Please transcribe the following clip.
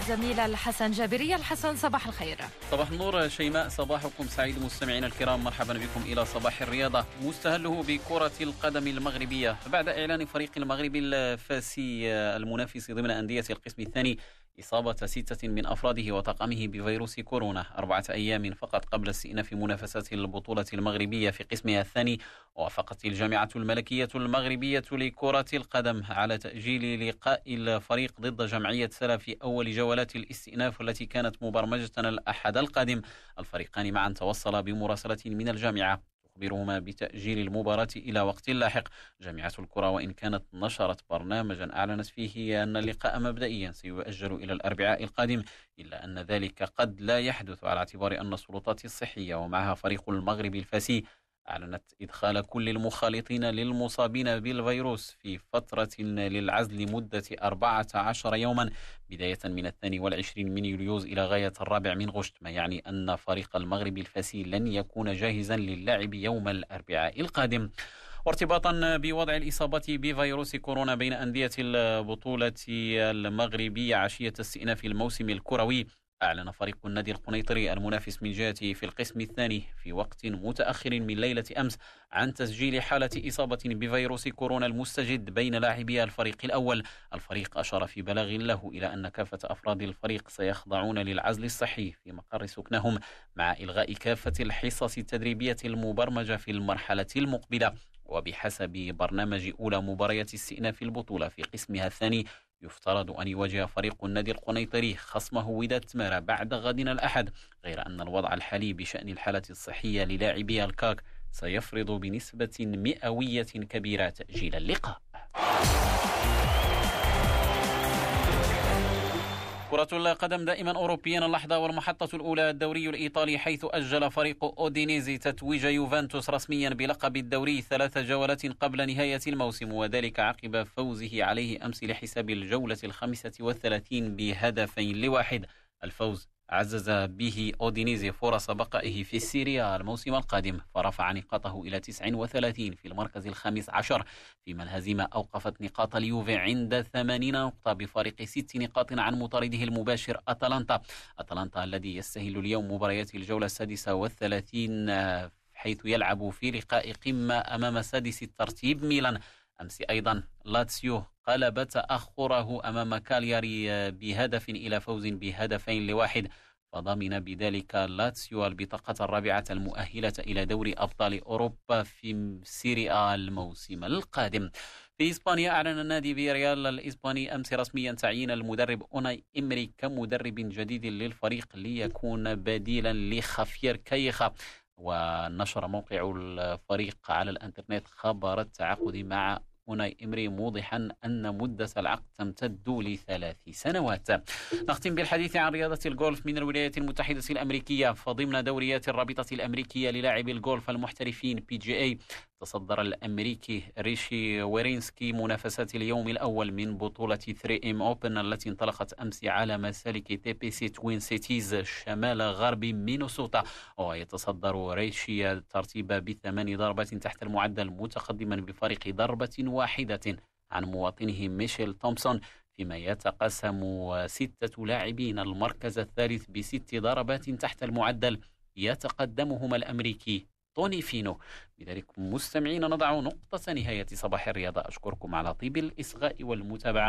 الزميل الحسن جابرية الحسن صباح الخير. صباح النور شيماء صباحكم سعيد مستمعينا الكرام. مرحبا بكم إلى صباح الرياضة. مستهله بكرة القدم المغربية. بعد إعلان فريق المغرب الفاسي المنافس ضمن أندية القسم الثاني إصابة ستة من أفراده وطاقمه بفيروس كورونا أربعة أيام فقط قبل استئناف منافسات البطولة المغربية في قسمها الثاني وافقت الجامعة الملكية المغربية لكرة القدم على تأجيل لقاء الفريق ضد جمعية سلا في أول جولات الاستئناف التي كانت مبرمجة الأحد القادم. الفريقان معا توصلا بمراسلة من الجامعة. تخبرهما بتأجيل المباراة إلى وقت لاحق. جامعة الكرة وإن كانت نشرت برنامجا أعلنت فيه أن اللقاء مبدئيا سيؤجل إلى الأربعاء القادم إلا أن ذلك قد لا يحدث على اعتبار أن السلطات الصحية ومعها فريق المغرب الفاسي أعلنت إدخال كل المخالطين للمصابين بالفيروس في فترة للعزل لمدة 14 يوما بداية من الثاني والعشرين من يوليوز إلى غاية الرابع من غشت ما يعني أن فريق المغرب الفاسي لن يكون جاهزا للعب يوم الأربعاء القادم. وارتباطا بوضع الإصابة بفيروس كورونا بين أندية البطولة المغربية عشية استئناف الموسم الكروي أعلن فريق النادي القنيطري المنافس من جهته في القسم الثاني في وقت متأخر من ليلة أمس عن تسجيل حالة إصابة بفيروس كورونا المستجد بين لاعبي الفريق الأول. الفريق أشار في بلاغ له إلى أن كافة أفراد الفريق سيخضعون للعزل الصحي في مقر سكنهم مع إلغاء كافة الحصص التدريبية المبرمجة في المرحلة المقبلة. وبحسب برنامج أولى مباريات استئناف البطولة في قسمها الثاني يفترض أن يواجه فريق النادي القنيطري خصمه وداد تمارا بعد غدنا الأحد غير أن الوضع الحالي بشأن الحالة الصحية للاعبي الكاك سيفرض بنسبة مئوية كبيرة تأجيل اللقاء. كرة القدم دائما أوروبيا اللحظة والمحطة الأولى الدوري الإيطالي حيث أجل فريق أودينيزي تتويج يوفنتوس رسميا بلقب الدوري ثلاث جولات قبل نهاية الموسم وذلك عقب فوزه عليه أمس لحساب الجولة الخامسة والثلاثين بهدفين لواحد. الفوز عزز به أودينيزي فرص بقائه في السيريا الموسم القادم فرفع نقاطه إلى 39 في المركز الخامس عشر. فيما الهزيمة أوقفت نقاط اليوفي عند 80 نقطة بفارق ست نقاط عن مطارده المباشر أتلانتا. أتلانتا الذي يستهل اليوم مباريات الجولة السادسة والثلاثين حيث يلعب في لقاء قمة أمام سادس الترتيب ميلان. أمس. أيضا لاتسيو قلب تأخره أمام كالياري بهدف إلى فوز بهدفين لواحد. فضمن بذلك لاتسيو البطاقة الرابعة المؤهلة إلى دوري أبطال أوروبا في سيريا الموسم القادم. في إسبانيا أعلن النادي فيريال الإسباني أمس رسميا تعيين المدرب أوناي إمري كمدرب جديد للفريق ليكون بديلا لخافير كايخا. ونشر موقع الفريق على الإنترنت خبر التعاقد مع أوناي إمري موضحا أن مدة العقد تمتد لثلاث سنوات. نختم بالحديث عن رياضة الجولف من الولايات المتحدة الأمريكية. فضمن دوريات الرابطة الأمريكية للاعب الجولف المحترفين PGA تصدر الأمريكي ريشي ويرينسكي منافسات اليوم الأول من بطولة 3M Open التي انطلقت أمس على مسالك TPC Twin Cities شمال غرب مينوسوتا. ويتصدر ريشي الترتيب بثمان ضربات تحت المعدل متقدما بفارق ضربة واحدة عن مواطنه ميشيل تومسون فيما يتقاسم ستة لاعبين المركز الثالث بست ضربات تحت المعدل. يتقدمهما الأمريكي توني فينو. بذلك مستمعين نضع نقطة نهاية صباح الرياضة. أشكركم على طيب الإصغاء والمتابعة.